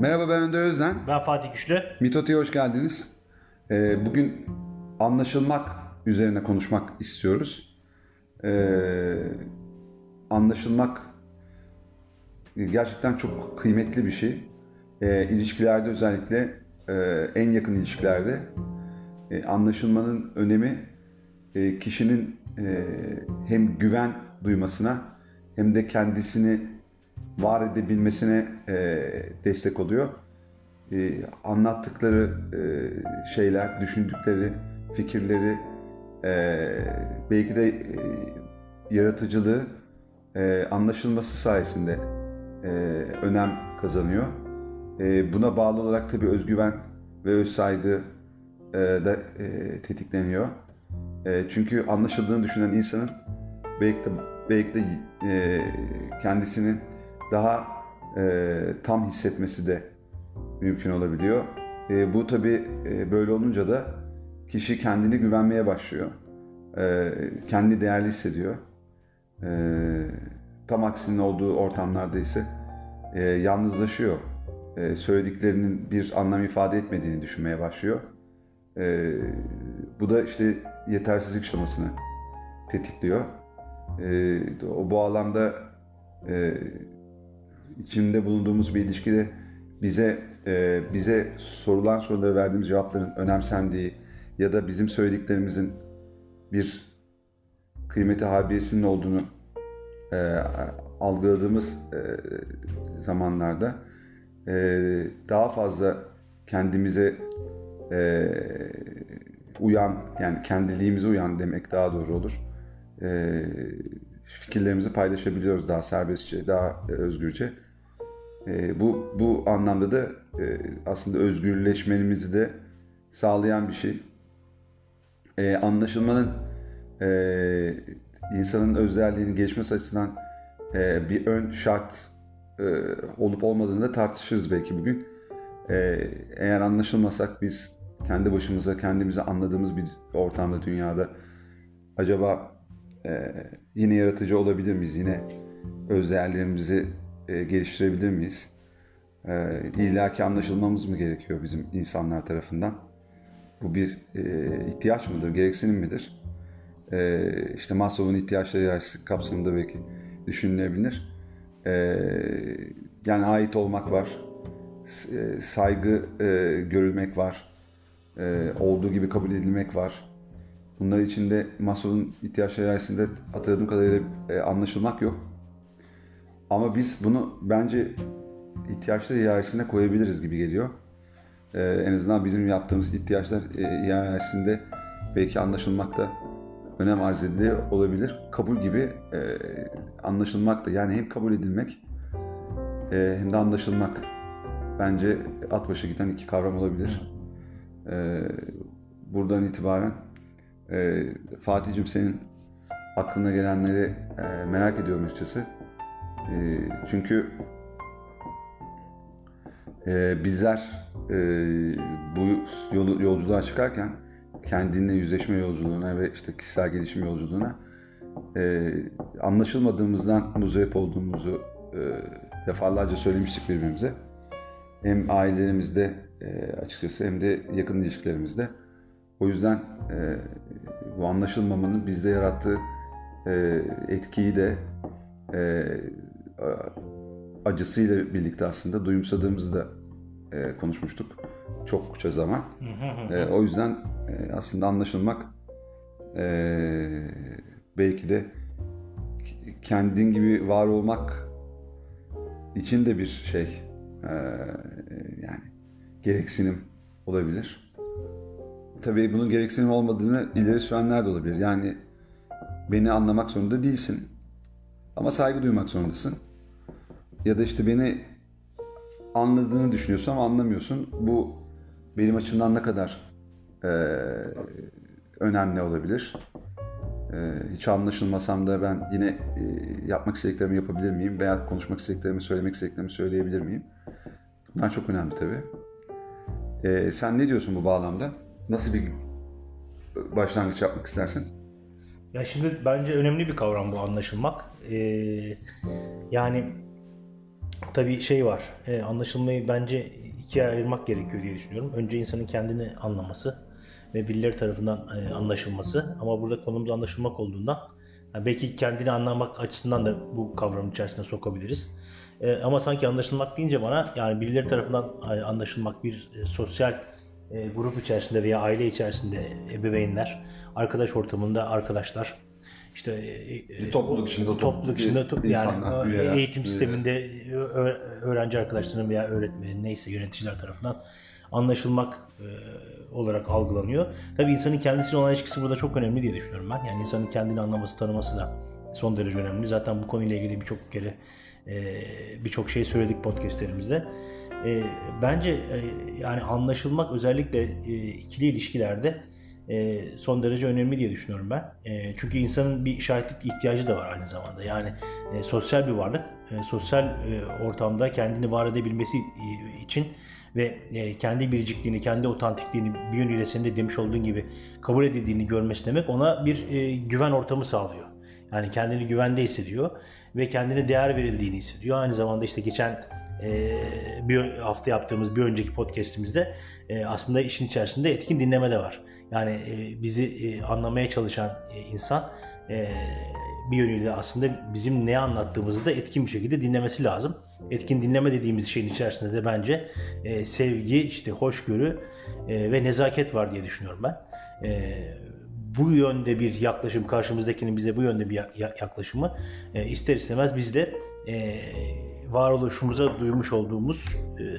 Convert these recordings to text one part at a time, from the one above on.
Merhaba ben Önder Özden. Ben Fatih Güçlü. Mitoti'ye hoş geldiniz. Ee, bugün anlaşılmak üzerine konuşmak istiyoruz. Ee, anlaşılmak gerçekten çok kıymetli bir şey. Ee, ilişkilerde özellikle e, en yakın ilişkilerde e, anlaşılmanın önemi e, kişinin e, hem güven duymasına hem de kendisini var edebilmesine e, destek oluyor. E, anlattıkları e, şeyler, düşündükleri fikirleri, e, belki de e, yaratıcılığı e, anlaşılması sayesinde e, önem kazanıyor. E, buna bağlı olarak tabii özgüven ve özsaygı e, da e, tetikleniyor. E, çünkü anlaşıldığını düşünen insanın belki de belki de e, kendisini daha e, tam hissetmesi de mümkün olabiliyor. E, bu tabi e, böyle olunca da kişi kendini güvenmeye başlıyor. E, kendi değerli hissediyor. E, tam aksinin olduğu ortamlarda ise e, yalnızlaşıyor. E, söylediklerinin bir anlam ifade etmediğini düşünmeye başlıyor. E, bu da işte yetersizlik şamasını tetikliyor. E, bu alanda e, içinde bulunduğumuz bir ilişkide bize e, bize sorulan sorulara verdiğimiz cevapların önemsendiği ya da bizim söylediklerimizin bir kıymeti harbiyesinin olduğunu e, algıladığımız e, zamanlarda e, daha fazla kendimize e, uyan yani kendiliğimize uyan demek daha doğru olur. E, fikirlerimizi paylaşabiliyoruz daha serbestçe, daha e, özgürce. E, bu bu anlamda da e, aslında özgürleşmemizi de sağlayan bir şey. E, anlaşılmanın e, insanın özelliğini geçmesi açısından e, bir ön şart e, olup olmadığını da tartışırız belki bugün. E, eğer anlaşılmasak biz kendi başımıza kendimizi anladığımız bir ortamda dünyada acaba e, yine yaratıcı olabilir miyiz? Yine öz değerlerimizi e, geliştirebilir miyiz? E, illaki anlaşılmamız mı gerekiyor bizim insanlar tarafından? Bu bir e, ihtiyaç mıdır, gereksinim midir? E, işte Maslow'un ihtiyaçları hiyerarşisi kapsamında belki düşünülebilir. E, yani ait olmak var, e, saygı e, görülmek var, e, olduğu gibi kabul edilmek var. Bunlar içinde Maslow'un ihtiyaçları hiyerarşisinde hatırladığım kadarıyla e, anlaşılmak yok. Ama biz bunu bence ihtiyaçlar hiyerarşisine koyabiliriz gibi geliyor. Ee, en azından bizim yaptığımız ihtiyaçlar e, belki anlaşılmakta önem arz ediliyor olabilir. Kabul gibi e, anlaşılmak da yani hem kabul edilmek e, hem de anlaşılmak bence at başı giden iki kavram olabilir. E, buradan itibaren e, Fatih'cim senin aklına gelenleri e, merak ediyorum açıkçası. E, çünkü e, bizler e, bu yol, yolculuğa çıkarken kendinle yüzleşme yolculuğuna ve işte kişisel gelişim yolculuğuna e, anlaşılmadığımızdan muzayip olduğumuzu e, defalarca söylemiştik birbirimize. Hem ailelerimizde e, açıkçası hem de yakın ilişkilerimizde. O yüzden e, bu anlaşılmamanın bizde yarattığı e, etkiyi de e, acısıyla birlikte aslında duyumsadığımızı da e, konuşmuştuk çokça zaman. e, o yüzden e, aslında anlaşılmak e, belki de kendin gibi var olmak için de bir şey e, yani gereksinim olabilir. Tabii bunun gereksinim olmadığını ileri sürenler de olabilir. Yani beni anlamak zorunda değilsin. Ama saygı duymak zorundasın. Ya da işte beni anladığını düşünüyorsun ama anlamıyorsun. Bu benim açımdan ne kadar e, önemli olabilir? E, hiç anlaşılmasam da ben yine e, yapmak istediklerimi yapabilir miyim? Veya konuşmak istediklerimi, söylemek istediklerimi söyleyebilir miyim? Bunlar çok önemli tabii. E, sen ne diyorsun bu bağlamda? Nasıl bir başlangıç yapmak istersin? Ya şimdi bence önemli bir kavram bu anlaşılmak. Ee, yani tabii şey var. E, anlaşılmayı bence ikiye ayırmak gerekiyor diye düşünüyorum. Önce insanın kendini anlaması ve birileri tarafından e, anlaşılması. Ama burada konumuz anlaşılmak olduğundan yani belki kendini anlamak açısından da bu kavramın içerisine sokabiliriz. E, ama sanki anlaşılmak deyince bana yani birileri tarafından e, anlaşılmak bir e, sosyal e, grup içerisinde veya aile içerisinde ebeveynler, arkadaş ortamında arkadaşlar, işte e, Bir topluluk içinde topluluk içinde bir- to- insanlar, yani üyeler, eğitim üyeler. sisteminde ö- öğrenci arkadaşlarının veya öğretmenin neyse yöneticiler tarafından anlaşılmak e, olarak algılanıyor. Tabii insanın kendisiyle olan ilişkisi burada çok önemli diye düşünüyorum ben. Yani insanın kendini anlaması, tanıması da son derece önemli. Zaten bu konuyla ilgili birçok kere e, birçok şey söyledik podcastlerimizde. E, bence e, yani anlaşılmak özellikle e, ikili ilişkilerde e, son derece önemli diye düşünüyorum ben. E, çünkü insanın bir şahitlik ihtiyacı da var aynı zamanda. Yani e, sosyal bir varlık, sosyal ortamda kendini var edebilmesi için ve kendi biricikliğini, kendi otantikliğini bir yönüyle senin de demiş olduğun gibi kabul edildiğini görmesi demek ona bir güven ortamı sağlıyor. Yani kendini güvende hissediyor ve kendine değer verildiğini hissediyor. Aynı zamanda işte geçen bir hafta yaptığımız bir önceki podcastimizde aslında işin içerisinde etkin dinleme de var. Yani e, bizi e, anlamaya çalışan e, insan bir yönüyle aslında bizim ne anlattığımızı da etkin bir şekilde dinlemesi lazım. Etkin dinleme dediğimiz şeyin içerisinde de bence sevgi, işte hoşgörü ve nezaket var diye düşünüyorum ben. Bu yönde bir yaklaşım, karşımızdakinin bize bu yönde bir ya- ya- yaklaşımı ister istemez biz de varoluşumuza duymuş olduğumuz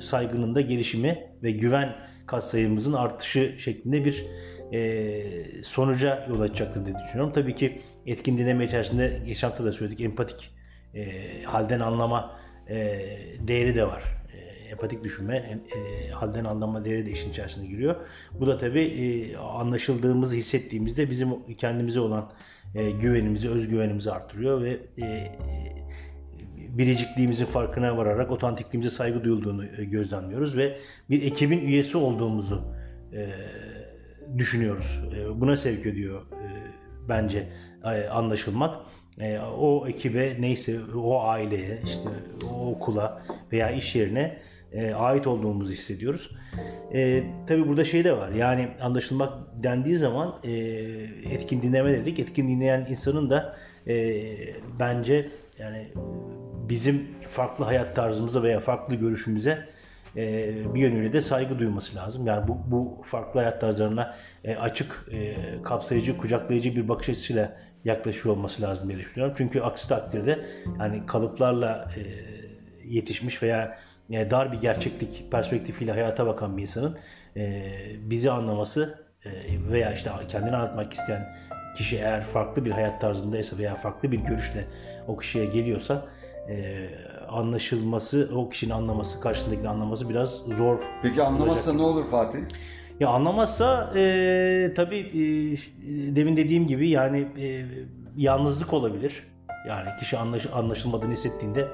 saygının da gelişimi ve güven katsayımızın artışı şeklinde bir e, sonuca yol açacaktır diye düşünüyorum. Tabii ki etkin dinleme içerisinde geçen hafta da söyledik empatik e, halden anlama e, değeri de var. E, empatik düşünme, e, halden anlama değeri de işin içerisine giriyor. Bu da tabii e, anlaşıldığımızı hissettiğimizde bizim kendimize olan e, güvenimizi, özgüvenimizi arttırıyor ve e, biricikliğimizin farkına vararak otantikliğimize saygı duyulduğunu e, gözlemliyoruz ve bir ekibin üyesi olduğumuzu e, düşünüyoruz. E, buna sevk ediyor e, bence e, anlaşılmak. O ekibe neyse o aileye işte o okula veya iş yerine ait olduğumuzu hissediyoruz. E, tabii burada şey de var yani anlaşılmak dendiği zaman e, etkin dinleme dedik. Etkin dinleyen insanın da e, bence yani bizim farklı hayat tarzımıza veya farklı görüşümüze e, bir yönüyle de saygı duyması lazım. Yani bu, bu farklı hayat tarzlarına e, açık, e, kapsayıcı, kucaklayıcı bir bakış açısıyla yaklaşıyor olması lazım diye düşünüyorum. Çünkü aksi takdirde yani kalıplarla e, yetişmiş veya e, dar bir gerçeklik perspektifiyle hayata bakan bir insanın e, bizi anlaması e, veya işte kendini anlatmak isteyen kişi eğer farklı bir hayat tarzındaysa veya farklı bir görüşle o kişiye geliyorsa e, anlaşılması, o kişinin anlaması, karşısındakini anlaması biraz zor. Peki anlamazsa ne olur Fatih? Ya anlamazsa e, tabii e, demin dediğim gibi yani e, yalnızlık olabilir. Yani kişi anlaş, anlaşılmadığını hissettiğinde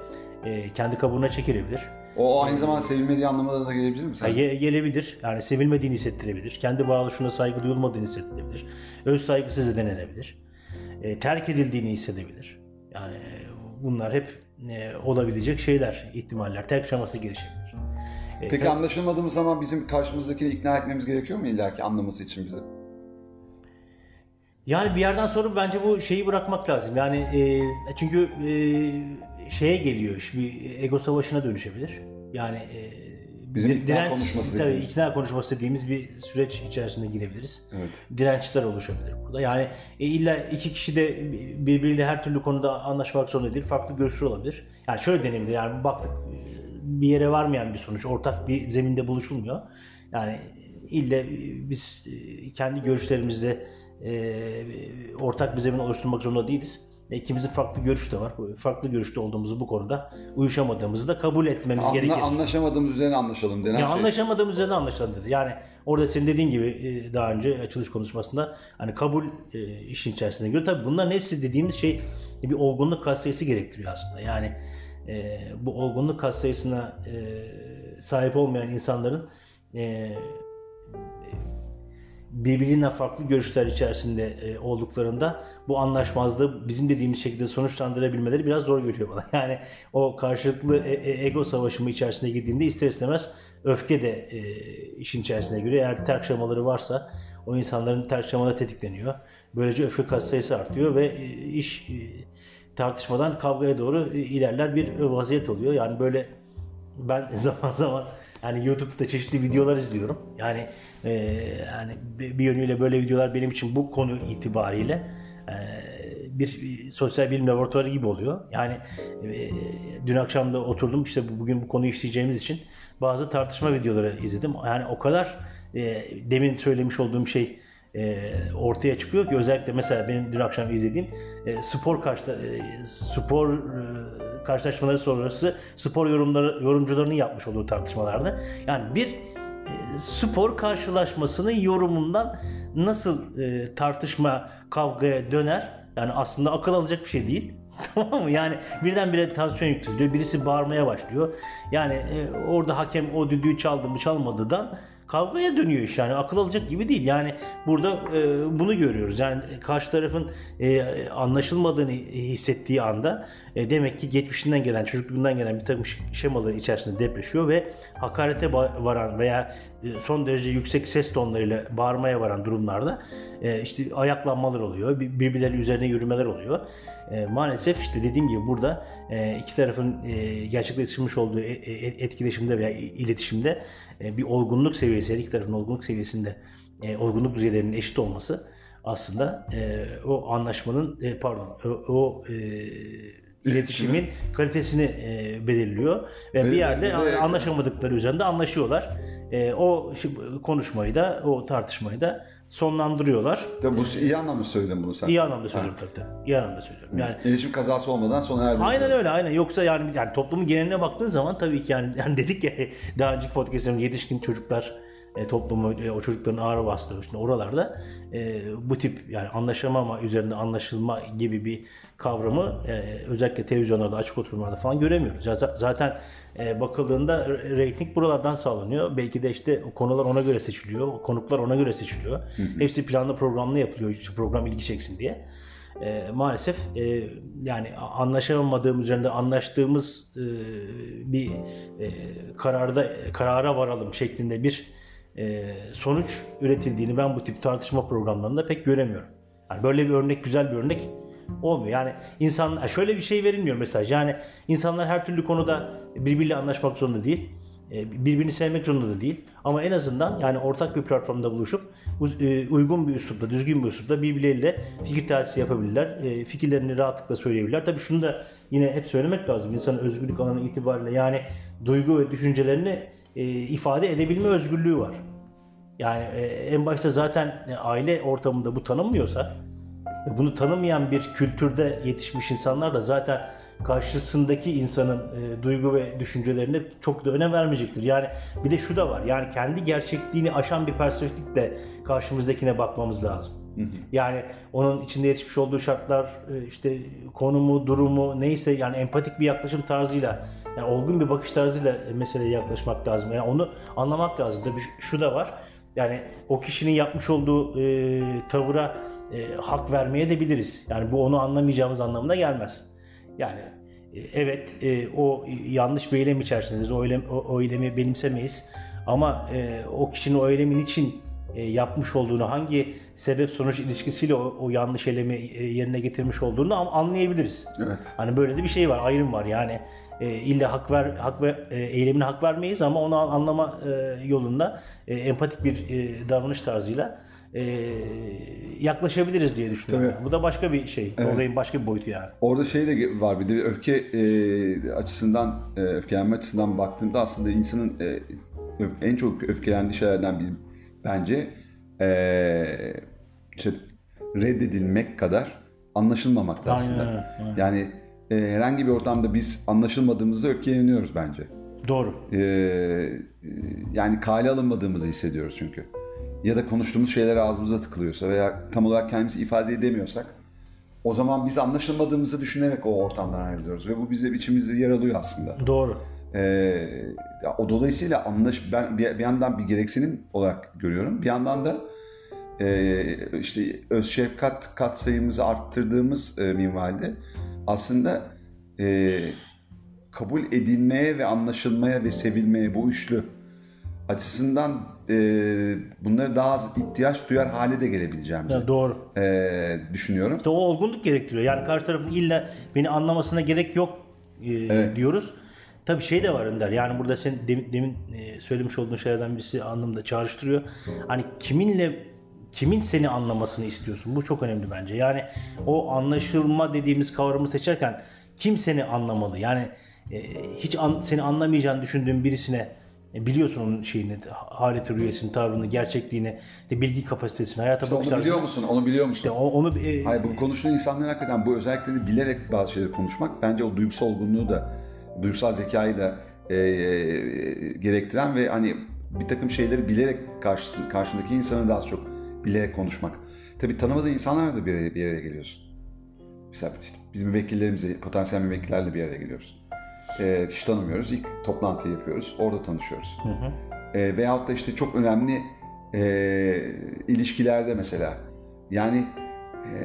e, kendi kabuğuna çekilebilir. O aynı zamanda sevilmediği anlamına da gelebilir mi sen? ge- gelebilir. Yani sevilmediğini hissettirebilir. Kendi varoluşuna saygı duyulmadığını hissettirebilir. Öz saygısız edenebilir. E, terk edildiğini hissedebilir. Yani bunlar hep e, olabilecek şeyler, ihtimaller. Terk aşaması gelişebilir. E, Peki ter- anlaşılmadığımız zaman bizim karşımızdakini ikna etmemiz gerekiyor mu illaki anlaması için bize? Yani bir yerden sonra bence bu şeyi bırakmak lazım. Yani e, çünkü e, şeye geliyor, iş bir ego savaşına dönüşebilir. Yani e, Bizim di- ikna konuşması tabii dediğimiz. ikna konuşması dediğimiz bir süreç içerisine girebiliriz. Evet. Dirençler oluşabilir burada. Yani e, illa iki kişi de birbiriyle her türlü konuda anlaşmak zorunda değil. Farklı görüşler olabilir. Yani şöyle denebilir. Yani baktık e, bir yere varmayan bir sonuç. Ortak bir zeminde buluşulmuyor. Yani illa e, biz e, kendi görüşlerimizde e, ortak bir zemin oluşturmak zorunda değiliz. İkimizin farklı görüş de var. Farklı görüşte olduğumuzu bu konuda uyuşamadığımızı da kabul etmemiz Anla, gerekir. anlaşamadığımız üzerine anlaşalım denen Ya şey. anlaşamadığımız üzerine anlaşalım dedi. Yani orada senin dediğin gibi e, daha önce açılış konuşmasında hani kabul e, işin içerisine giriyor. Tabii bunların hepsi dediğimiz şey bir olgunluk katsayısı gerektiriyor aslında. Yani e, bu olgunluk katsayısına sahip olmayan insanların e, birbirinden farklı görüşler içerisinde e, olduklarında bu anlaşmazlığı bizim dediğimiz şekilde sonuçlandırabilmeleri biraz zor geliyor bana. Yani o karşılıklı e- e- ego savaşımı içerisine girdiğinde ister istemez öfke de e, işin içerisine giriyor. Eğer tartışmaları varsa o insanların tartışmaları tetikleniyor. Böylece öfke katsayısı artıyor ve e, iş e, tartışmadan kavgaya doğru ilerler bir vaziyet oluyor. Yani böyle ben zaman zaman yani YouTube'da çeşitli videolar izliyorum. Yani e, yani bir yönüyle böyle videolar benim için bu konu itibariyle e, bir sosyal bilim laboratuvarı gibi oluyor. Yani e, dün akşam da oturdum işte bu- bugün bu konuyu işleyeceğimiz için bazı tartışma videoları izledim. Yani o kadar e, demin söylemiş olduğum şey e, ortaya çıkıyor ki özellikle mesela benim dün akşam izlediğim e, spor karşı e, spor e, karşılaşmaları sonrası spor yorumları yorumcularının yapmış olduğu tartışmalarda yani bir e, spor karşılaşmasının yorumundan nasıl e, tartışma kavgaya döner yani aslında akıl alacak bir şey değil. Tamam mı? Yani birdenbire tansiyon yükseltiyor. Birisi bağırmaya başlıyor. Yani e, orada hakem o düdüğü çaldı mı çalmadıdan kavgaya dönüyor iş yani akıl alacak gibi değil. Yani burada e, bunu görüyoruz. Yani karşı tarafın e, anlaşılmadığını hissettiği anda e, demek ki geçmişinden gelen, çocukluğundan gelen bir takım şemaları içerisinde depreşiyor ve hakarete varan veya e, son derece yüksek ses tonlarıyla bağırmaya varan durumlarda e, işte ayaklanmalar oluyor, bir- birbirlerinin üzerine yürümeler oluyor. E, maalesef işte dediğim gibi burada e, iki tarafın e, gerçekleştirmiş olduğu e- e- etkileşimde veya iletişimde e, bir olgunluk seviyesi, her iki tarafın olgunluk seviyesinde e, olgunluk düzeylerinin eşit olması aslında e, o anlaşmanın e, pardon o, o e, iletişimin kalitesini e, belirliyor ve Ve- bir yerde anlaşamadıkları üzerinde anlaşıyorlar. E, o konuşmayı da o tartışmayı da sonlandırıyorlar. Tabii bu iyi anlamda söyledin bunu sen. İyi anlamda söylüyorum tabii tabii. İyi anlamda söylüyorum. Yani İletişim kazası olmadan sona erdi. Aynen öyle aynen. Yoksa yani yani toplumun geneline baktığın zaman tabii ki yani, yani dedik ya daha önceki podcastlerimde yetişkin çocuklar e, toplumu e, o çocukların ağır bastığı işte oralarda e, bu tip yani anlaşamama üzerinde anlaşılma gibi bir kavramı e, özellikle televizyonlarda açık oturumlarda falan göremiyoruz. Ya zaten e, bakıldığında reyting buralardan sağlanıyor. Belki de işte konular ona göre seçiliyor. Konuklar ona göre seçiliyor. Hepsi planlı programlı yapılıyor işte program ilgi çeksin diye. E, maalesef e, yani anlaşamadığım üzerinde anlaştığımız e, bir e, kararda karara varalım şeklinde bir e, sonuç üretildiğini ben bu tip tartışma programlarında pek göremiyorum. Yani böyle bir örnek güzel bir örnek olmuyor. Yani insan şöyle bir şey verilmiyor mesaj. Yani insanlar her türlü konuda birbiriyle anlaşmak zorunda değil. E, birbirini sevmek zorunda da değil. Ama en azından yani ortak bir platformda buluşup e, uygun bir üslupla, düzgün bir üslupla birbirleriyle fikir tercihsi yapabilirler. E, Fikirlerini rahatlıkla söyleyebilirler. Tabii şunu da yine hep söylemek lazım. İnsanın özgürlük alanı itibariyle yani duygu ve düşüncelerini ifade edebilme özgürlüğü var. Yani en başta zaten aile ortamında bu tanınmıyorsa bunu tanımayan bir kültürde yetişmiş insanlar da zaten karşısındaki insanın e, duygu ve düşüncelerine çok da önem vermeyecektir. Yani bir de şu da var. Yani kendi gerçekliğini aşan bir perspektifle karşımızdakine bakmamız lazım. Yani onun içinde yetişmiş olduğu şartlar, e, işte konumu, durumu neyse yani empatik bir yaklaşım tarzıyla, yani olgun bir bakış tarzıyla meseleye yaklaşmak lazım. Yani onu anlamak lazım. Tabii şu da var. Yani o kişinin yapmış olduğu e, tavıra e, hak vermeye de biliriz. Yani bu onu anlamayacağımız anlamına gelmez. Yani e, evet e, o yanlış bir eylem içerisindeyiz. O, eylem, o, o eylemi benimsemeyiz. Ama e, o kişinin o eylemin için e, yapmış olduğunu, hangi sebep sonuç ilişkisiyle o, o yanlış eylemi e, yerine getirmiş olduğunu an- anlayabiliriz. Evet. Hani böyle de bir şey var, ayrım var. Yani e, illa hak ver hak ve e, eylemine hak vermeyiz ama onu anlama e, yolunda e, empatik bir e, davranış tarzıyla e, yaklaşabiliriz diye düşünüyorum. Tabii. Bu da başka bir şey. Olayın başka bir boyutu yani. Orada şey de var bir de öfke e, açısından, e, öfkelenme açısından baktığımda aslında insanın e, en çok öfkelendiği şeylerden biri bence e, işte reddedilmek kadar anlaşılmamak da Aynen aslında. öyle, aynen. Yani e, herhangi bir ortamda biz anlaşılmadığımızda öfkeleniyoruz bence. Doğru. Ee, e, yani kale alınmadığımızı hissediyoruz çünkü. Ya da konuştuğumuz şeyler ağzımıza tıkılıyorsa veya tam olarak kendimizi ifade edemiyorsak o zaman biz anlaşılmadığımızı düşünerek o ortamdan ayrılıyoruz ve bu bize içimizde yer alıyor aslında. Doğru. Ee, o dolayısıyla anlaş ben bir, bir yandan bir gereksinim olarak görüyorum. Bir yandan da e, işte öz şefkat katsayımızı arttırdığımız e, minvalde aslında e, kabul edilmeye ve anlaşılmaya ve sevilmeye bu üçlü açısından e, bunlara daha az ihtiyaç duyar hale de gelebileceğimizi Ya doğru. e, düşünüyorum. İşte o olgunluk gerektiriyor. Yani karşı tarafın illa beni anlamasına gerek yok e, Evet. diyoruz. Tabii şey de var Önder. Yani burada sen demin, demin e, söylemiş olduğun şeylerden birisi anlamda çağrıştırıyor. Hani kiminle kimin seni anlamasını istiyorsun? Bu çok önemli bence. Yani o anlaşılma dediğimiz kavramı seçerken kim seni anlamalı? Yani e, hiç an- seni anlamayacağını düşündüğün birisine e, biliyorsun onun şeyini, haleti rüyesini, tavrını, gerçekliğini, işte bilgi kapasitesini, hayata İşte bakış onu tarzını. biliyor musun? Onu biliyor musun? İşte o- onu e, Hayır bu konuştuğun insanların hakikaten bu özellikleri bilerek bazı şeyleri konuşmak bence o duygusal olgunluğu da duygusal zekayı da e, e, gerektiren ve hani bir takım şeyleri bilerek karşı, karşındaki insanı daha çok bilerek konuşmak. Tabii tanımadığın insanlarla da bir araya, bir araya geliyorsun. Mesela işte bizim müvekkillerimizle, potansiyel müvekkillerle bir araya geliyoruz. E, hiç tanımıyoruz. İlk toplantıyı yapıyoruz. Orada tanışıyoruz. E, veyahut da işte çok önemli e, ilişkilerde mesela. Yani e,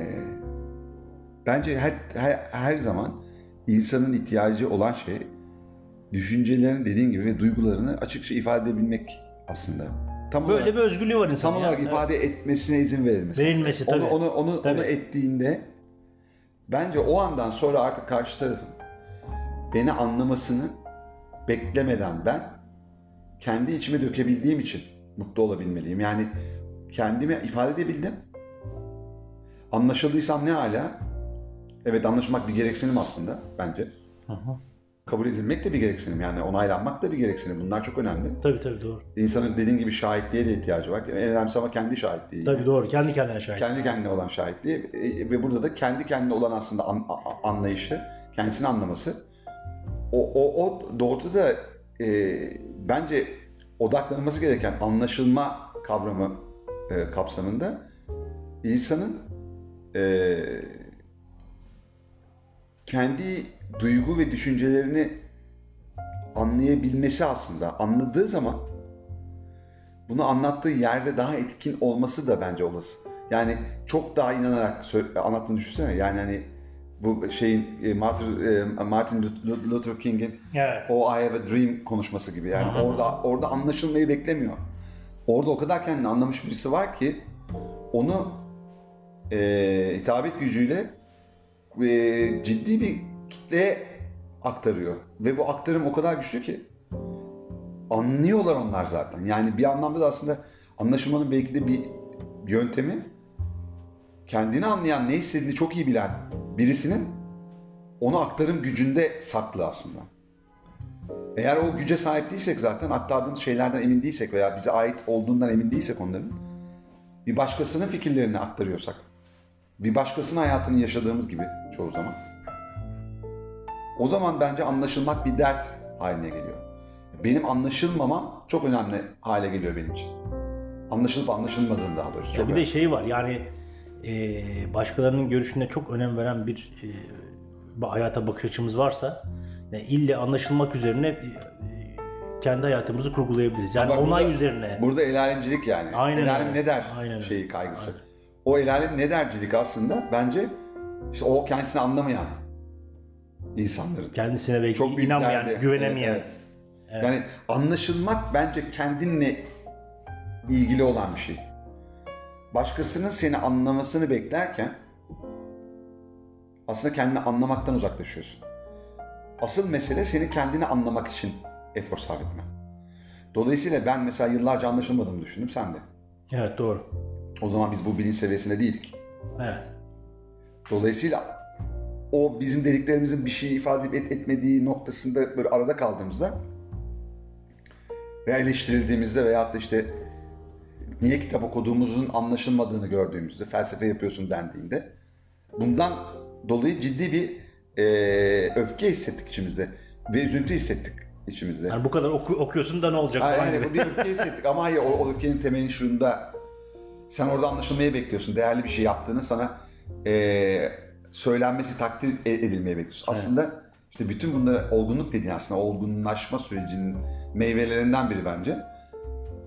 bence her, her, her zaman insanın ihtiyacı olan şey düşüncelerini dediğin gibi ve duygularını açıkça ifade edebilmek aslında. Tam böyle olarak, bir özgürlüğü var insanın. tam olarak ifade etmesine izin verilmesi. Verilmesi, onu, tabii. Onu, onu, Tabii. onu ettiğinde bence o andan sonra artık karşı tarafın beni anlamasını beklemeden ben kendi içime dökebildiğim için mutlu olabilmeliyim. Yani kendimi ifade edebildim. Anlaşıldıysam ne hala? Evet anlaşmak bir gereksinim aslında bence. Hı. Kabul edilmek de bir gereksinim. Yani onaylanmak da bir gereksinim. Bunlar çok önemli. Tabii tabii doğru. İnsanın dediğin gibi şahitliğe de ihtiyacı var. En önemlisi ama kendi şahitliği. Tabii doğru. Kendi kendine şahit. Kendi kendine olan şahitliği e, ve burada da kendi kendine olan aslında an- anlayışı, kendisini anlaması. O, o, o doğruda da e, bence odaklanması gereken anlaşılma kavramı e, kapsamında insanın e, kendi duygu ve düşüncelerini anlayabilmesi aslında. Anladığı zaman bunu anlattığı yerde daha etkin olması da bence olası. Yani çok daha inanarak anlattığını düşünsene. Yani hani bu şeyin e, Martin, e, Martin Luther- Luther King'in Evet. o I have a dream konuşması gibi. Yani Aha. orada orada anlaşılmayı beklemiyor. Orada o kadar kendini anlamış birisi var ki onu e, hitabet gücüyle e, ciddi bir kitleye aktarıyor. Ve bu aktarım o kadar güçlü ki anlıyorlar onlar zaten. Yani bir anlamda da aslında anlaşılmanın belki de bir yöntemi kendini anlayan, ne istediğini çok iyi bilen birisinin onu aktarım gücünde saklı aslında. Eğer o güce sahip değilsek zaten aktardığımız şeylerden emin değilsek veya bize ait olduğundan emin değilsek onların bir başkasının fikirlerini aktarıyorsak bir başkasının hayatını yaşadığımız gibi çoğu zaman o zaman bence anlaşılmak bir dert haline geliyor. Benim anlaşılmamam çok önemli hale geliyor benim için. Anlaşılıp anlaşılmadığım daha doğrusu. Çok bir de şey var yani e, başkalarının görüşüne çok önem veren bir e, hayata bakış açımız varsa yani ille anlaşılmak üzerine e, kendi hayatımızı kurgulayabiliriz. Yani Bak onay burada- üzerine. Burada el alemcilik yani. Aynen el alem ne der Aynen şeyi kaygısı. Aynen. O el alem ne dercilik aslında bence işte o kendisini anlamayan insanların. kendisine belki Çok inanmayan, derdi. güvenemeyen. Evet, evet. Yani anlaşılmak bence kendinle ilgili olan bir şey. Başkasının seni anlamasını beklerken aslında kendini anlamaktan uzaklaşıyorsun. Asıl mesele seni kendini anlamak için efor sarf etmen. Dolayısıyla ben mesela yıllarca anlaşılmadığımı düşündüm sen de. Evet doğru. O zaman biz bu bilinç seviyesinde değildik. Evet. Dolayısıyla o bizim dediklerimizin bir şey ifade et, etmediği noktasında böyle arada kaldığımızda ve eleştirildiğimizde veyahut da işte niye kitap okuduğumuzun anlaşılmadığını gördüğümüzde, felsefe yapıyorsun dendiğinde bundan dolayı ciddi bir e, öfke hissettik içimizde ve üzüntü hissettik içimizde. Yani bu kadar oku- okuyorsun da ne olacak Hayır, falan yani bir öfke hissettik ama hayır o, o öfkenin temeli şunda. Sen orada anlaşılmayı bekliyorsun. Değerli bir şey yaptığını sana eee, söylenmesi, takdir e- edilmeyi bekliyorsun. Aslında işte bütün bunları olgunluk dediğin aslında olgunlaşma sürecinin meyvelerinden biri bence.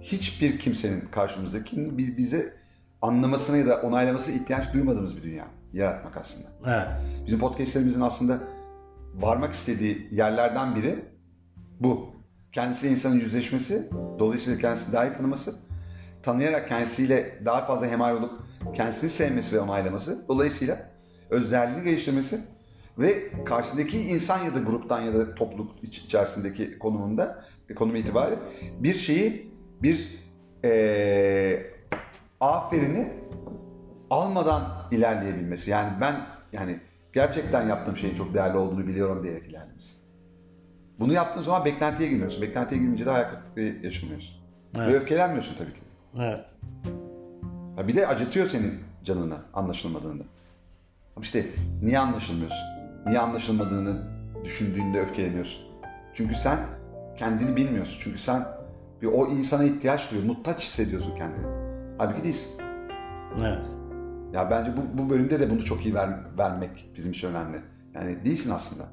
Hiçbir kimsenin karşımızdaki bi- bize anlamasına ya da onaylamasına ihtiyaç duymadığımız bir dünya yaratmak aslında. Evet. Bizim podcastlerimizin aslında varmak istediği yerlerden biri bu. Kendisiyle insanın yüzleşmesi, dolayısıyla kendisini daha iyi tanıması, tanıyarak kendisiyle daha fazla hemhal olup kendisini sevmesi ve onaylaması, dolayısıyla özelliğini geliştirmesi ve karşısındaki insan ya da gruptan ya da topluluk iç- içerisindeki konumunda, konum itibariyle bir şeyi, bir eee aferini almadan ilerleyebilmesi. Yani ben yani gerçekten yaptığım şeyin çok değerli olduğunu biliyorum diyerek ilerlemesi. Bunu yaptığın zaman beklentiye girmiyorsun. Beklentiye girince de hayal kırıklığı yaşamıyorsun. Evet. Ve öfkelenmiyorsun tabii ki. Evet. Ha bir de acıtıyor senin canını anlaşılmadığında. Ama işte niye anlaşılmıyorsun? Niye anlaşılmadığını düşündüğünde öfkeleniyorsun? Çünkü sen kendini bilmiyorsun. Çünkü sen bir o insana ihtiyaç duyuyor, muhtaç hissediyorsun kendini. Halbuki değilsin. Evet. Ya bence bu, bu bölümde de bunu çok iyi ver, vermek bizim için önemli. Yani değilsin aslında.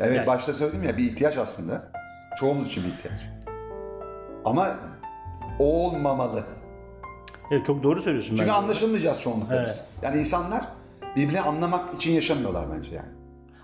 Evet Yani- başta söyledim ya bir ihtiyaç aslında. Çoğumuz için bir ihtiyaç. Ama o olmamalı. Evet çok doğru söylüyorsun Çünkü bence. anlaşılmayacağız çoğunlukla Evet. biz. Yani insanlar birbirini anlamak için yaşamıyorlar bence yani.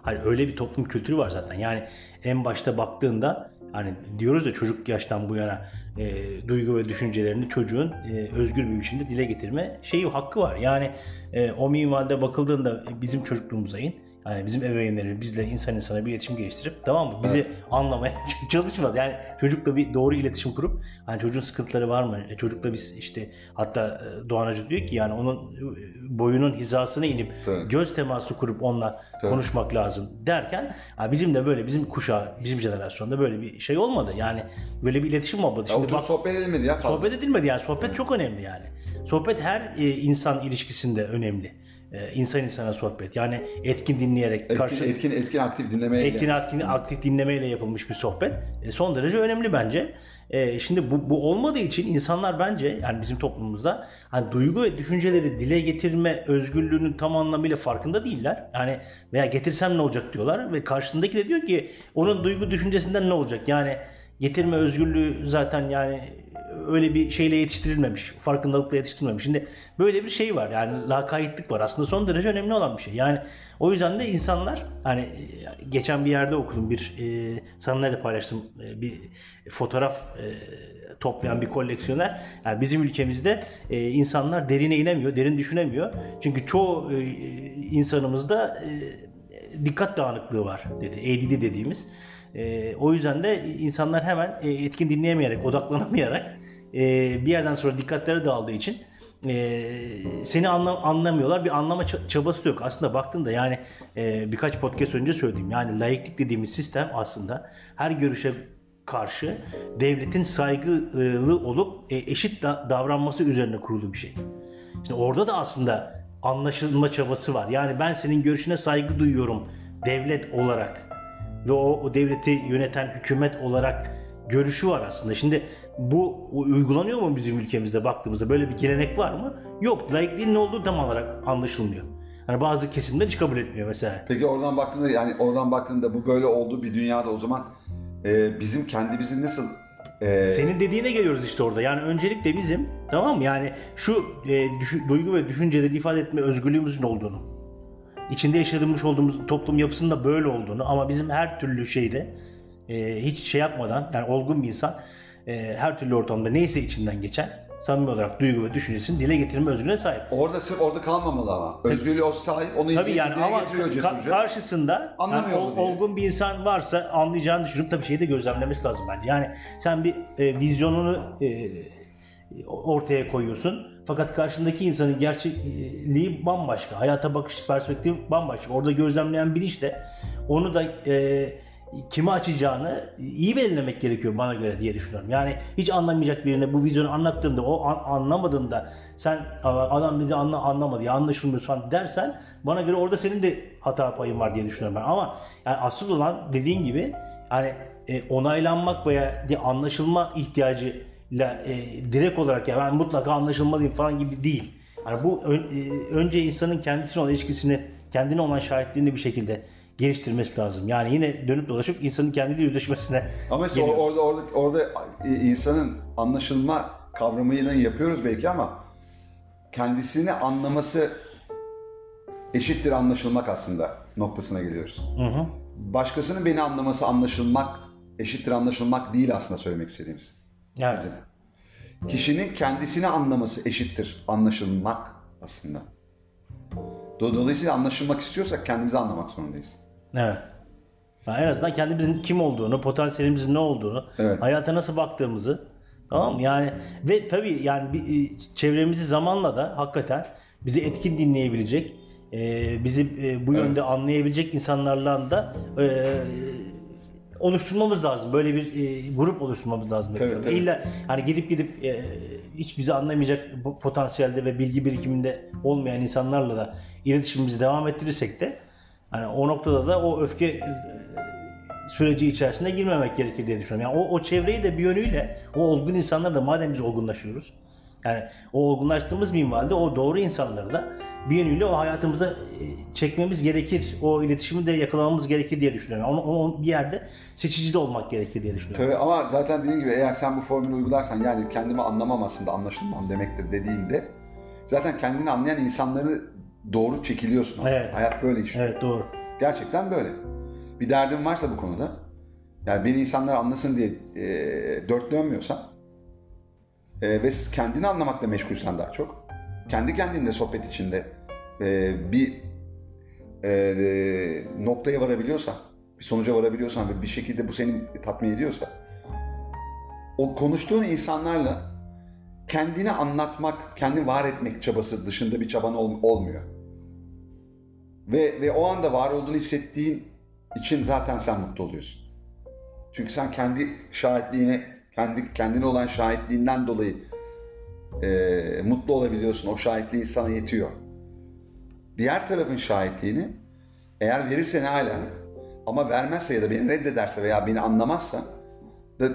Hayır öyle bir toplum kültürü var zaten. Yani en başta baktığında hani diyoruz ya çocuk yaştan bu yana e, duygu ve düşüncelerini çocuğun e, özgür bir biçimde dile getirme şeyi hakkı var. Yani e, o minvalde bakıldığında bizim çocukluğumuza in. Yani bizim ebeveynlerimiz bizle insan insana bir iletişim geliştirip tamam mı? Bizi anlamaya çalışmadı. Yani çocukla bir doğru iletişim kurup hani çocuğun sıkıntıları var mı? E, çocukla biz işte hatta e, Doğan Hacı diyor ki yani onun e, boyunun hizasına inip Tabii. göz teması kurup onunla Tabii. konuşmak lazım derken ha, bizim de böyle bizim kuşağı, bizim jenerasyonda böyle bir şey olmadı. Yani böyle bir iletişim olmadı. Şimdi bak sohbet edilmedi ya fazla. sohbet edilmedi yani. Sohbet çok önemli yani. Sohbet her e, insan ilişkisinde önemli. E, insan insana sohbet. Yani etkin dinleyerek Etkin, karşı etkin, etkin aktif dinlemeye etkin aktif, aktif dinlemeyle yapılmış bir sohbet e, son derece önemli bence. E, şimdi bu, bu olmadığı için insanlar bence yani bizim toplumumuzda hani duygu ve düşünceleri dile getirme özgürlüğünün tam anlamıyla farkında değiller. Yani veya getirsem ne olacak diyorlar ve karşısındaki de diyor ki onun duygu düşüncesinden ne olacak? Yani getirme özgürlüğü zaten yani öyle bir şeyle yetiştirilmemiş, farkındalıkla yetiştirilmemiş. Şimdi böyle bir şey var yani lakaytlık var. Aslında son derece önemli olan bir şey. Yani o yüzden de insanlar hani e, geçen bir yerde okudum bir e, sana de paylaştım e, bir fotoğraf e, toplayan bir koleksiyoner. Yani bizim ülkemizde e, insanlar derine inemiyor, derin düşünemiyor. Çünkü çoğu e, insanımızda e, dikkat dağınıklığı var dedi. ADD dediğimiz. E, o yüzden de insanlar hemen e, etkin dinleyemeyerek, odaklanamayarak e, bir yerden sonra dikkatleri dağıldığı için e, seni anla, anlamıyorlar. Bir anlama ça- çabası yok. Aslında baktığında yani e, birkaç podcast önce söyledim. Yani laiklik dediğimiz sistem aslında her görüşe karşı devletin saygılı olup e, eşit da- davranması üzerine kurulu bir şey. Şimdi orada da aslında anlaşılma çabası var. Yani ben senin görüşüne saygı duyuyorum devlet olarak ve o, o devleti yöneten hükümet olarak görüşü var aslında. Şimdi bu uygulanıyor mu bizim ülkemizde baktığımızda böyle bir gelenek var mı? Yok. Laikliğin ne olduğu tam olarak anlaşılmıyor. Hani bazı kesimler hiç kabul etmiyor mesela. Peki oradan baktığında yani oradan baktığında bu böyle olduğu bir dünyada o zaman e, bizim kendimizi nasıl e, Senin dediğine geliyoruz işte orada. Yani öncelikle bizim tamam mı? Yani şu e, düşü- duygu ve düşünceleri ifade etme özgürlüğümüzün olduğunu, içinde yaşadığımız olduğumuz toplum yapısında böyle olduğunu ama bizim her türlü şeyde e, hiç şey yapmadan yani olgun bir insan e, her türlü ortamda neyse içinden geçen samimi olarak duygu ve düşüncesini dile getirme özgürlüğüne sahip. orada sırf orada kalmamalı ama. Özgürlüğü o sahip onu Tabii yani dile ama getiriyor cesurca. karşısında yani diye. olgun bir insan varsa anlayacağını düşünüp tabii şeyi de gözlemlemesi lazım bence. Yani sen bir e, vizyonunu e, ortaya koyuyorsun. Fakat karşındaki insanın gerçekliği bambaşka. Hayata bakış perspektifi bambaşka. Orada gözlemleyen bilinç de onu da e, kime açacağını iyi belirlemek gerekiyor bana göre diye düşünüyorum. Yani hiç anlamayacak birine bu vizyonu anlattığında o an, anlamadığında sen "Aa, adam dedi anla, anlamadı ya anlaşılmıyor falan dersen bana göre orada senin de hata payın var diye düşünüyorum ben. Ama yani asıl olan dediğin gibi yani e, onaylanmak veya anlaşılma ihtiyacıyla e, direkt olarak ya ben mutlaka anlaşılmalıyım falan gibi değil. Yani bu ön- e, önce insanın kendisine olan ilişkisini, kendine olan şahitliğini bir şekilde geliştirmesi lazım. Yani yine dönüp dolaşıp insanın kendiyle yüzleşmesine Ama işte geliyoruz. orada orada orada insanın anlaşılma kavramını yapıyoruz belki ama kendisini anlaması eşittir anlaşılmak aslında noktasına geliyoruz. Hı hı. Başkasının beni anlaması anlaşılmak eşittir anlaşılmak değil aslında söylemek istediğimiz. Evet. Bizim. Kişinin kendisini anlaması eşittir anlaşılmak aslında. Do- Dolayısıyla anlaşılmak istiyorsak kendimizi anlamak zorundayız. Evet. Yani en azından kendimizin kim olduğunu, potansiyelimizin ne olduğunu, Evet. hayata nasıl baktığımızı tamam mı? Yani ve tabii yani bir, e, çevremizi zamanla da hakikaten bizi etkin dinleyebilecek, e, bizi e, bu yönde anlayabilecek insanlarla da e, oluşturmamız lazım. Böyle bir e, grup oluşturmamız lazım. Tabii, tabii. İlla hani gidip gidip e, hiç bizi anlamayacak potansiyelde ve bilgi birikiminde olmayan insanlarla da iletişimimizi devam ettirirsek de hani o noktada da o öfke e, süreci içerisinde girmemek gerekir diye düşünüyorum. Yani o, o çevreyi de bir yönüyle o olgun insanlar da madem biz olgunlaşıyoruz. Yani o olgunlaştığımız minvalde o doğru insanları da bir yönüyle o hayatımıza e, çekmemiz gerekir. O iletişimi de yakalamamız gerekir diye düşünüyorum. Onu, onu bir yerde seçici de olmak gerekir diye düşünüyorum. Tabii ama zaten dediğim gibi eğer sen bu formülü uygularsan yani kendimi anlamam aslında anlaşılmam demektir dediğinde zaten kendini anlayan insanları doğru çekiliyorsun aslında. Evet. Hayat böyle işliyor. Evet doğru. Gerçekten böyle. Bir derdin varsa bu konuda yani beni insanlar anlasın diye e, dört dönmüyorsan e, ve kendini anlamakla meşgulsen daha çok kendi kendinle sohbet içinde e, bir e, noktaya varabiliyorsan bir sonuca varabiliyorsan ve bir şekilde bu seni tatmin ediyorsa o konuştuğun insanlarla kendini anlatmak, kendini var etmek çabası dışında bir çaban ol- olmuyor. Ve, ve o anda var olduğunu hissettiğin için zaten sen mutlu oluyorsun. Çünkü sen kendi şahitliğine, kendi kendine olan şahitliğinden dolayı e, mutlu olabiliyorsun. O şahitliği sana yetiyor. Diğer tarafın şahitliğini eğer verirse ne hala ama vermezse ya da beni reddederse veya beni anlamazsa da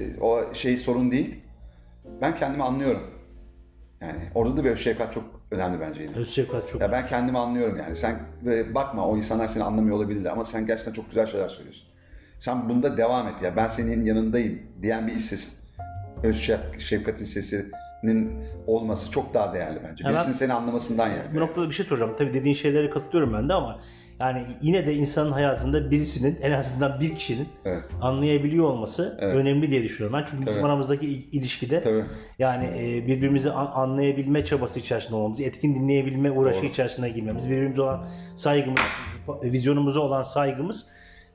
e, o şey sorun değil. Ben kendimi anlıyorum. Yani orada da bir şefkat çok önemli bence yine. Öz şefkat çok. Ya ben kendimi anlıyorum yani. Sen e, bakma o insanlar seni anlamıyor olabilirler ama sen gerçekten çok güzel şeyler söylüyorsun. Sen bunda devam et ya. Ben senin yanındayım diyen bir iç ses. Öz şef- şefkatin sesinin olması çok daha değerli bence. Ben- Birisinin seni anlamasından yani. Bu noktada bir şey soracağım. Tabii dediğin şeylere katılıyorum ben de ama yani yine de insanın hayatında birisinin en azından bir kişinin Evet. anlayabiliyor olması Evet. önemli diye düşünüyorum ben. Çünkü bizim Tabii. aramızdaki il- ilişkide Tabii. yani e, birbirimizi an- anlayabilme çabası içerisinde olmamız, etkin dinleyebilme uğraşı Doğru. içerisine girmemiz, birbirimize olan saygımız, vizyonumuza olan saygımız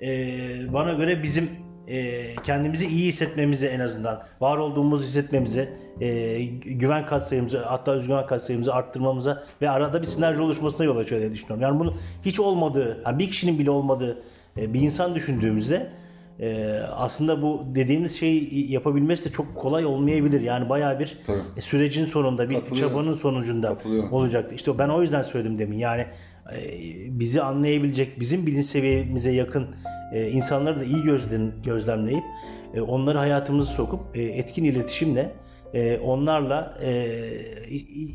e, bana göre bizim e, kendimizi iyi hissetmemize en azından, var olduğumuzu hissetmemize, e, güven katsayımızı hatta özgüven katsayımızı arttırmamıza ve arada bir sinerji oluşmasına yol açıyor diye düşünüyorum. Yani bunu hiç olmadığı, yani bir kişinin bile olmadığı e, bir insan düşündüğümüzde e, aslında bu dediğimiz şeyi yapabilmesi de çok kolay olmayabilir. Yani bayağı bir Tabii. e, sürecin sonunda, bir çabanın sonucunda olacaktı. İşte ben o yüzden söyledim demin. Yani bizi anlayabilecek, bizim bilinç seviyemize yakın e, insanları da iyi gözlem, gözlemleyip e, onları hayatımıza sokup e, etkin iletişimle e, onlarla e,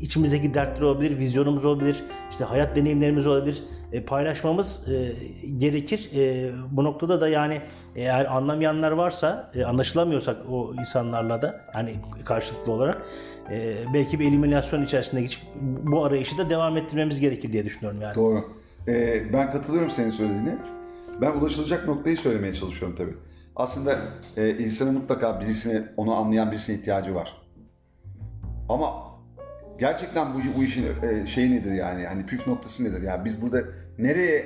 içimizdeki dertler olabilir, vizyonumuz olabilir, işte hayat deneyimlerimiz olabilir, e, paylaşmamız e, gerekir. E, bu noktada da yani eğer anlamayanlar varsa, e, anlaşılamıyorsak o insanlarla da hani karşılıklı olarak e, belki bir eliminasyon içerisinde geçip bu arayışı da devam ettirmemiz gerekir diye düşünüyorum yani. Doğru. Ee, ben katılıyorum senin söylediğine. Ben ulaşılacak noktayı söylemeye çalışıyorum tabii. Aslında e, insanın mutlaka birisine, onu anlayan birisine ihtiyacı var. Ama gerçekten bu, bu işin e, şeyi nedir yani? Hani püf noktası nedir? Yani biz burada nereye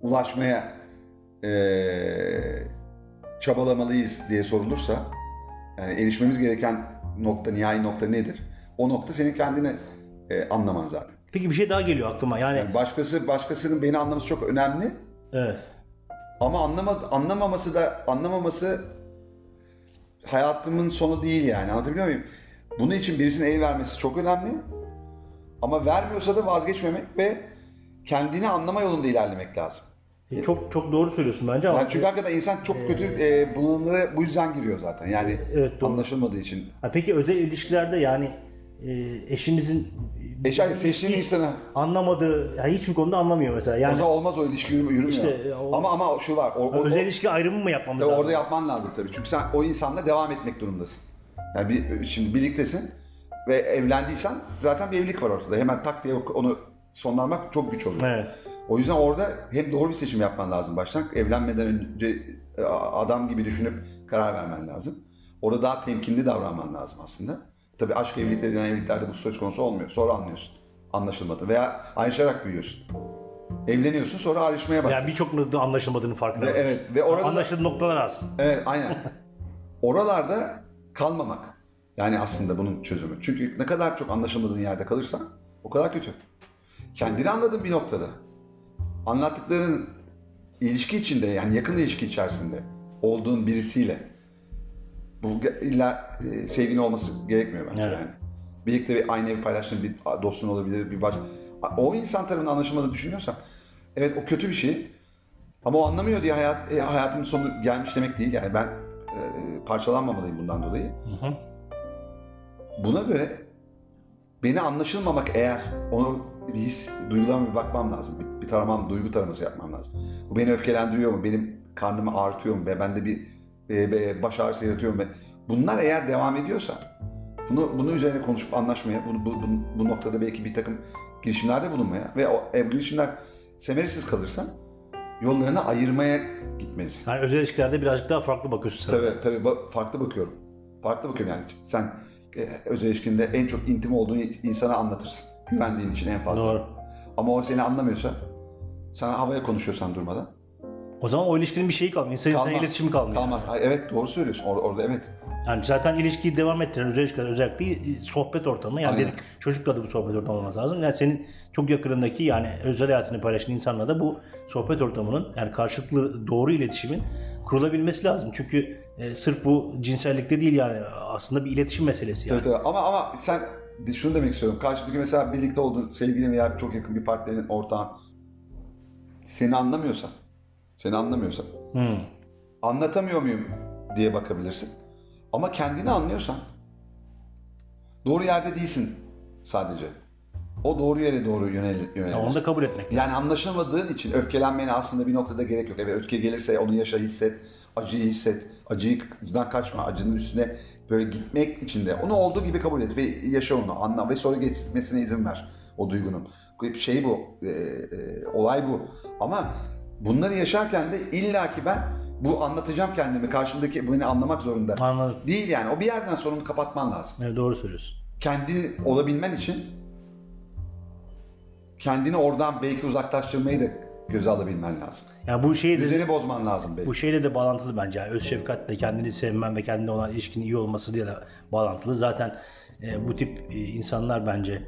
ulaşmaya e, çabalamalıyız diye sorulursa yani erişmemiz gereken nokta, nihai nokta nedir? O nokta senin kendini e, anlaman zaten. Peki bir şey daha geliyor aklıma. Yani, Yani başkası başkasının beni anlaması çok önemli evet. ama anlama, anlamaması da anlamaması hayatımın sonu değil yani anlatabiliyor muyum? Bunun için birisine el vermesi çok önemli ama vermiyorsa da vazgeçmemek ve kendini anlama yolunda ilerlemek lazım. E, Çok çok doğru söylüyorsun bence ama Yani çünkü hakikaten insan çok kötü e, bunalımlara bu yüzden giriyor zaten. Yani Evet, doğru. anlaşılmadığı için. Ha, peki özel ilişkilerde yani e, eşinizin Eş seçtiğin hiç insanı anlamadığı, yani hiçbir konuda anlamıyor mesela. o Yani zaman olmaz o ilişki yürü- yürümüyor. İşte, e, o- ama ama şu var. O, o- özel o- ilişki ayrımı mı yapmamız Tabii lazım? orada yapman lazım tabii. Çünkü sen o insanla devam etmek durumundasın. Yani bir, şimdi birliktesin. ve evlendiysen zaten bir evlilik var ortada. Hemen tak diye onu sonlanmak çok güç oluyor. Evet. O yüzden orada hem doğru bir seçim yapman lazım baştan. Evlenmeden önce e, adam gibi düşünüp karar vermen lazım. Orada daha temkinli davranman lazım aslında. Tabii aşk evlilikleri denen evliliklerde bu söz konusu olmuyor. Sonra anlıyorsun. Anlaşılmadı. Veya ayrışarak büyüyorsun. Evleniyorsun sonra ayrışmaya başlıyorsun. Yani birçok noktada anlaşılmadığını farkında. Ve evet, ve orada da- Anlaşıldığın noktalar az. Evet aynen. Oralarda kalmamak. Yani aslında bunun çözümü. Çünkü ne kadar çok anlaşılmadığın yerde kalırsan o kadar kötü. Kendini anladığın bir noktada. Anlattıkların ilişki içinde yani yakın ilişki içerisinde olduğun birisiyle bu illa e, sevgili olması gerekmiyor bence Evet. yani. Birlikte bir aynı evi paylaştığın bir dostun olabilir, bir baş... O insan tarafından anlaşılmadığını düşünüyorsan evet o kötü bir şey. Ama o anlamıyor diye hayat, e, hayatımın sonu gelmiş demek değil. Yani ben e, parçalanmamalıyım bundan dolayı. Hı hı. Buna göre beni anlaşılmamak eğer onu bir his, duygularıma bir bakmam lazım. Bir, bir taramam, duygu taraması yapmam lazım. Bu beni öfkelendiriyor mu? Benim karnımı ağrıtıyor mu? Ve bende bir e, e, baş ağrısı yaratıyor mu? Bunlar eğer devam ediyorsa bunu bunu üzerine konuşup anlaşmaya, bu, bu, bu, bu noktada belki bir takım girişimlerde bulunmaya ve o e, girişimler semeresiz kalırsa yollarını ayırmaya gitmelisin. Yani özel ilişkilerde birazcık daha farklı bakıyorsun. sen. Tabii tabii ba- farklı bakıyorum. Farklı bakıyorum yani. Sen e, özel ilişkinde en çok intim olduğun insana anlatırsın. Güvendiğin için en fazla. Doğru. Ama o seni anlamıyorsa, sana havaya konuşuyorsan durmadan. O zaman o ilişkinin bir şeyi kalmıyor. İnsan insana iletişimi kalmıyor. Kalmaz. Ay, evet doğru söylüyorsun. Or- orada evet. Yani zaten ilişkiyi devam ettiren özellikle e, sohbet ortamı. Yani Aynen. dedik çocukla da bu sohbet ortamı olması lazım. Yani senin çok yakınındaki yani özel hayatını paylaşan insanla da bu sohbet ortamının yani karşılıklı doğru iletişimin kurulabilmesi lazım. Çünkü e, sırf bu cinsellikte değil yani aslında bir iletişim meselesi yani. Tabii, tabii. Ama ama sen şunu demek istiyorum. Karşıdaki mesela birlikte olduğun sevgilin veya çok yakın bir partnerin, ortağın seni anlamıyorsa, seni anlamıyorsa Hmm. anlatamıyor muyum diye bakabilirsin. Ama kendini anlıyorsan doğru yerde değilsin sadece. O doğru yere doğru yönel, Yani yönelirsin. onu da kabul etmek lazım. Yani anlaşılmadığın için öfkelenmene aslında bir noktada gerek yok. Evet öfke gelirse onu yaşa hisset, acıyı hisset, acıdan kaçma, acının üstüne böyle gitmek için de onu olduğu gibi kabul et ve yaşa onu, anla ve sonra geçmesine izin ver o duygunun. Şey bu, e, e, olay bu. Ama bunları yaşarken de illaki ben bu anlatacağım kendimi, karşımdaki beni anlamak zorunda. Anladım. Değil yani. O bir yerden sonra onu kapatman lazım. Evet, doğru söylüyorsun. Kendini olabilmen için kendini oradan belki uzaklaştırmayı da göze alabilmen lazım. Yani bu şeyi de Düzeni bozman lazım belki. Bu şeyle de bağlantılı bence. Yani öz şefkatle kendini sevmen ve kendine olan ilişkinin iyi olması diye de bağlantılı. Zaten e, bu tip e, insanlar bence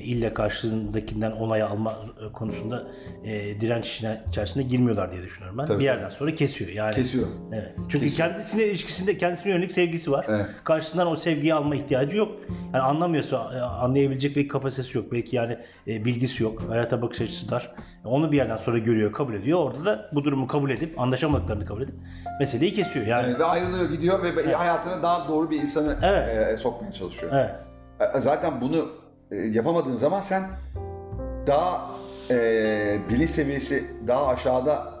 ille karşındakinden onay alma e, konusunda e, direnç içerisinde girmiyorlar diye düşünüyorum ben. Tabii, bir yerden sonra kesiyor. Yani Kesiyor. Evet. Çünkü Kesiyor. kendisine ilişkisinde kendisine yönelik sevgisi var. Evet. Karşısından o sevgiyi alma ihtiyacı yok. Yani anlamıyorsa e, anlayabilecek bir kapasitesi yok. Belki yani e, bilgisi yok. Hayata bakış açısı dar. Onu bir yerden sonra görüyor, kabul ediyor. Orada da bu durumu kabul edip, anlaşamadıklarını kabul edip meseleyi kesiyor. Yani Yani ve ayrılıyor gidiyor ve hayatına daha doğru bir insanı Evet. e, sokmaya çalışıyor. evet. E, Zaten bunu e, yapamadığın zaman sen daha e, bilinç seviyesi daha aşağıda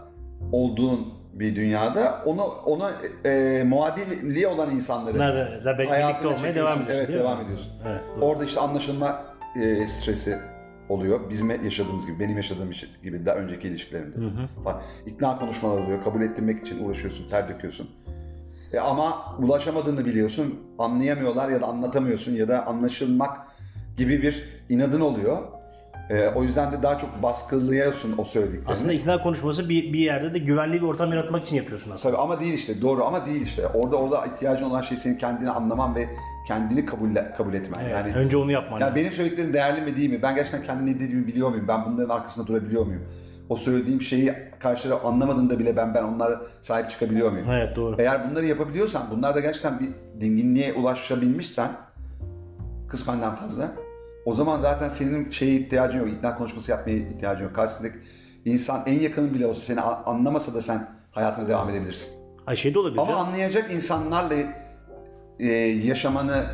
olduğun bir dünyada onu ona e, muadili olan insanları Bunlarla birlikte hayatına olmaya devam ediyorsun. Evet değil mi? devam ediyorsun. Evet, doğru. Orada işte anlaşılma e, stresi oluyor. Bizim yaşadığımız gibi, benim yaşadığım gibi daha önceki ilişkilerimde. Falan. İkna konuşmalar oluyor. Kabul ettirmek için uğraşıyorsun, ter döküyorsun. E ama ulaşamadığını biliyorsun, anlayamıyorlar ya da anlatamıyorsun ya da anlaşılmak gibi bir inadın oluyor. E, o yüzden de daha çok baskılıyorsun o söylediklerini. Aslında ikna konuşması bir, bir yerde de güvenli bir ortam yaratmak için yapıyorsun aslında. Tabii ama değil işte. Doğru ama değil işte. Orada orada ihtiyacın olan şey senin kendini anlaman ve kendini kabul kabul etmen. Evet, yani önce onu yapman Ya lazım. benim söylediklerim değerli mi değil mi? Ben gerçekten kendi ne dediğimi biliyor muyum? Ben bunların arkasında durabiliyor muyum? O söylediğim şeyi karşıda anlamadığında bile ben ben onlara sahip çıkabiliyor muyum? Evet doğru. Eğer bunları yapabiliyorsan, bunlarda gerçekten bir dinginliğe ulaşabilmişsen kısmenden fazla o zaman zaten senin şeye ihtiyacın yok, ikna konuşması yapmaya ihtiyacın yok. Karşısındaki insan en yakının bile olsa seni anlamasa da sen hayatına devam edebilirsin. Ay şey de olabilir. Ama anlayacak insanlarla e, yaşamanı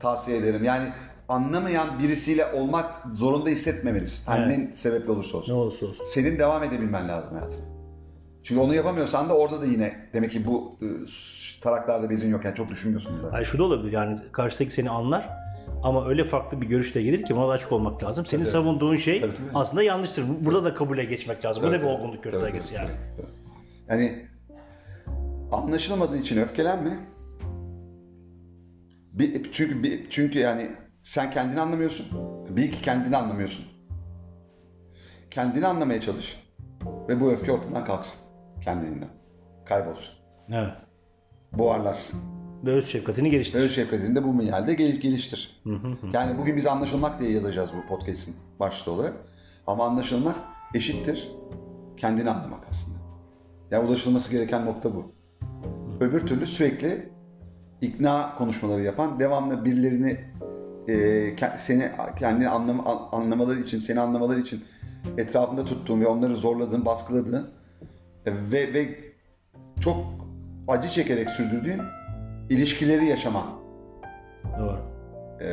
tavsiye ederim. Yani anlamayan birisiyle olmak zorunda hissetmemelisin. Her Evet. ne sebeple olursa Ne olsun. olursa olsun. Senin devam edebilmen lazım hayatına. Çünkü onu yapamıyorsan da orada da yine demek ki bu e, taraklarda bezin yok. Yani çok düşünmüyorsun bunları. Yani şu da olabilir yani karşıdaki seni anlar Ama öyle farklı bir görüşle gelir ki buna da açık olmak lazım. Senin Tabii. savunduğun şey Tabii, tabii. aslında yanlıştır. Burada da kabule geçmek lazım. Bu da bir olgunluk göstergesi yani. Yani anlaşılmadığı için öfkelenme. Bir, çünkü bir, çünkü yani sen kendini anlamıyorsun. Bir ki kendini anlamıyorsun. Kendini anlamaya çalış. Ve bu öfke ortadan kalksın. Kendiliğinden. Kaybolsun. Evet. Buharlarsın. Ve öz şefkatini geliştir. Öz şefkatini de bu minyalde gel- geliştir. Yani bugün biz anlaşılmak diye yazacağız bu podcast'in başta olarak. Ama anlaşılmak eşittir kendini anlamak aslında. Ya ulaşılması gereken nokta bu. Öbür türlü sürekli ikna konuşmaları yapan, devamlı birilerini e, seni kendini anlam, an- anlamaları için, seni anlamaları için etrafında tuttuğun ve onları zorladığın, baskıladığın e, ve ve çok acı çekerek sürdürdüğün ilişkileri yaşaman Doğru. e,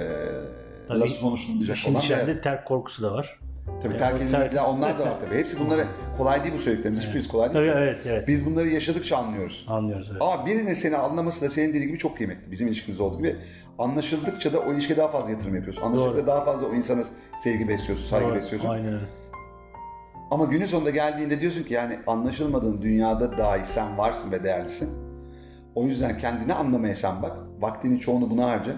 Tabii, nasıl sonuçlanacak olan içeridinde ve terk korkusu da var. tabii terk terk- edilmekler onlar da var tabii. Hepsi bunları kolay değil bu söylediklerimiz. Hiçbirisi kolay Tabii değil. evet evet. Biz bunları yaşadıkça anlıyoruz. Anlıyoruz evet. Ama birinin seni anlaması da senin dediğin gibi çok kıymetli. Bizim ilişkimizde olduğu gibi. Anlaşıldıkça da o ilişkiye daha fazla yatırım yapıyorsun. Anlaşıldıkça Doğru. daha fazla o insana sevgi besliyorsun, saygı Doğru, besliyorsun. Aynen öyle. Ama günün sonunda geldiğinde diyorsun ki yani anlaşılmadığın dünyada dahi sen varsın ve değerlisin. O yüzden kendini anlamaya sen bak. Vaktinin çoğunu buna harca.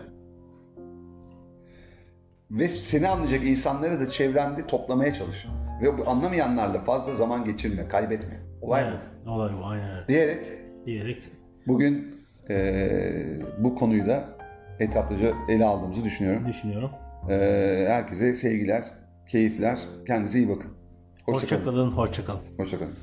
Ve seni anlayacak insanları da çevrende toplamaya çalış. Ve bu anlamayanlarla fazla zaman geçirme, kaybetme. Olay bu. Evet, Olay bu aynen. Diyerek Diyerek bugün eee, bu konuyu da etraflıca ele aldığımızı düşünüyorum. düşünüyorum. Eee, herkese sevgiler, keyifler. Kendinize iyi bakın. Hoşça Hoşçakalın. kalın, hoşça kalın. Hoşça kalın.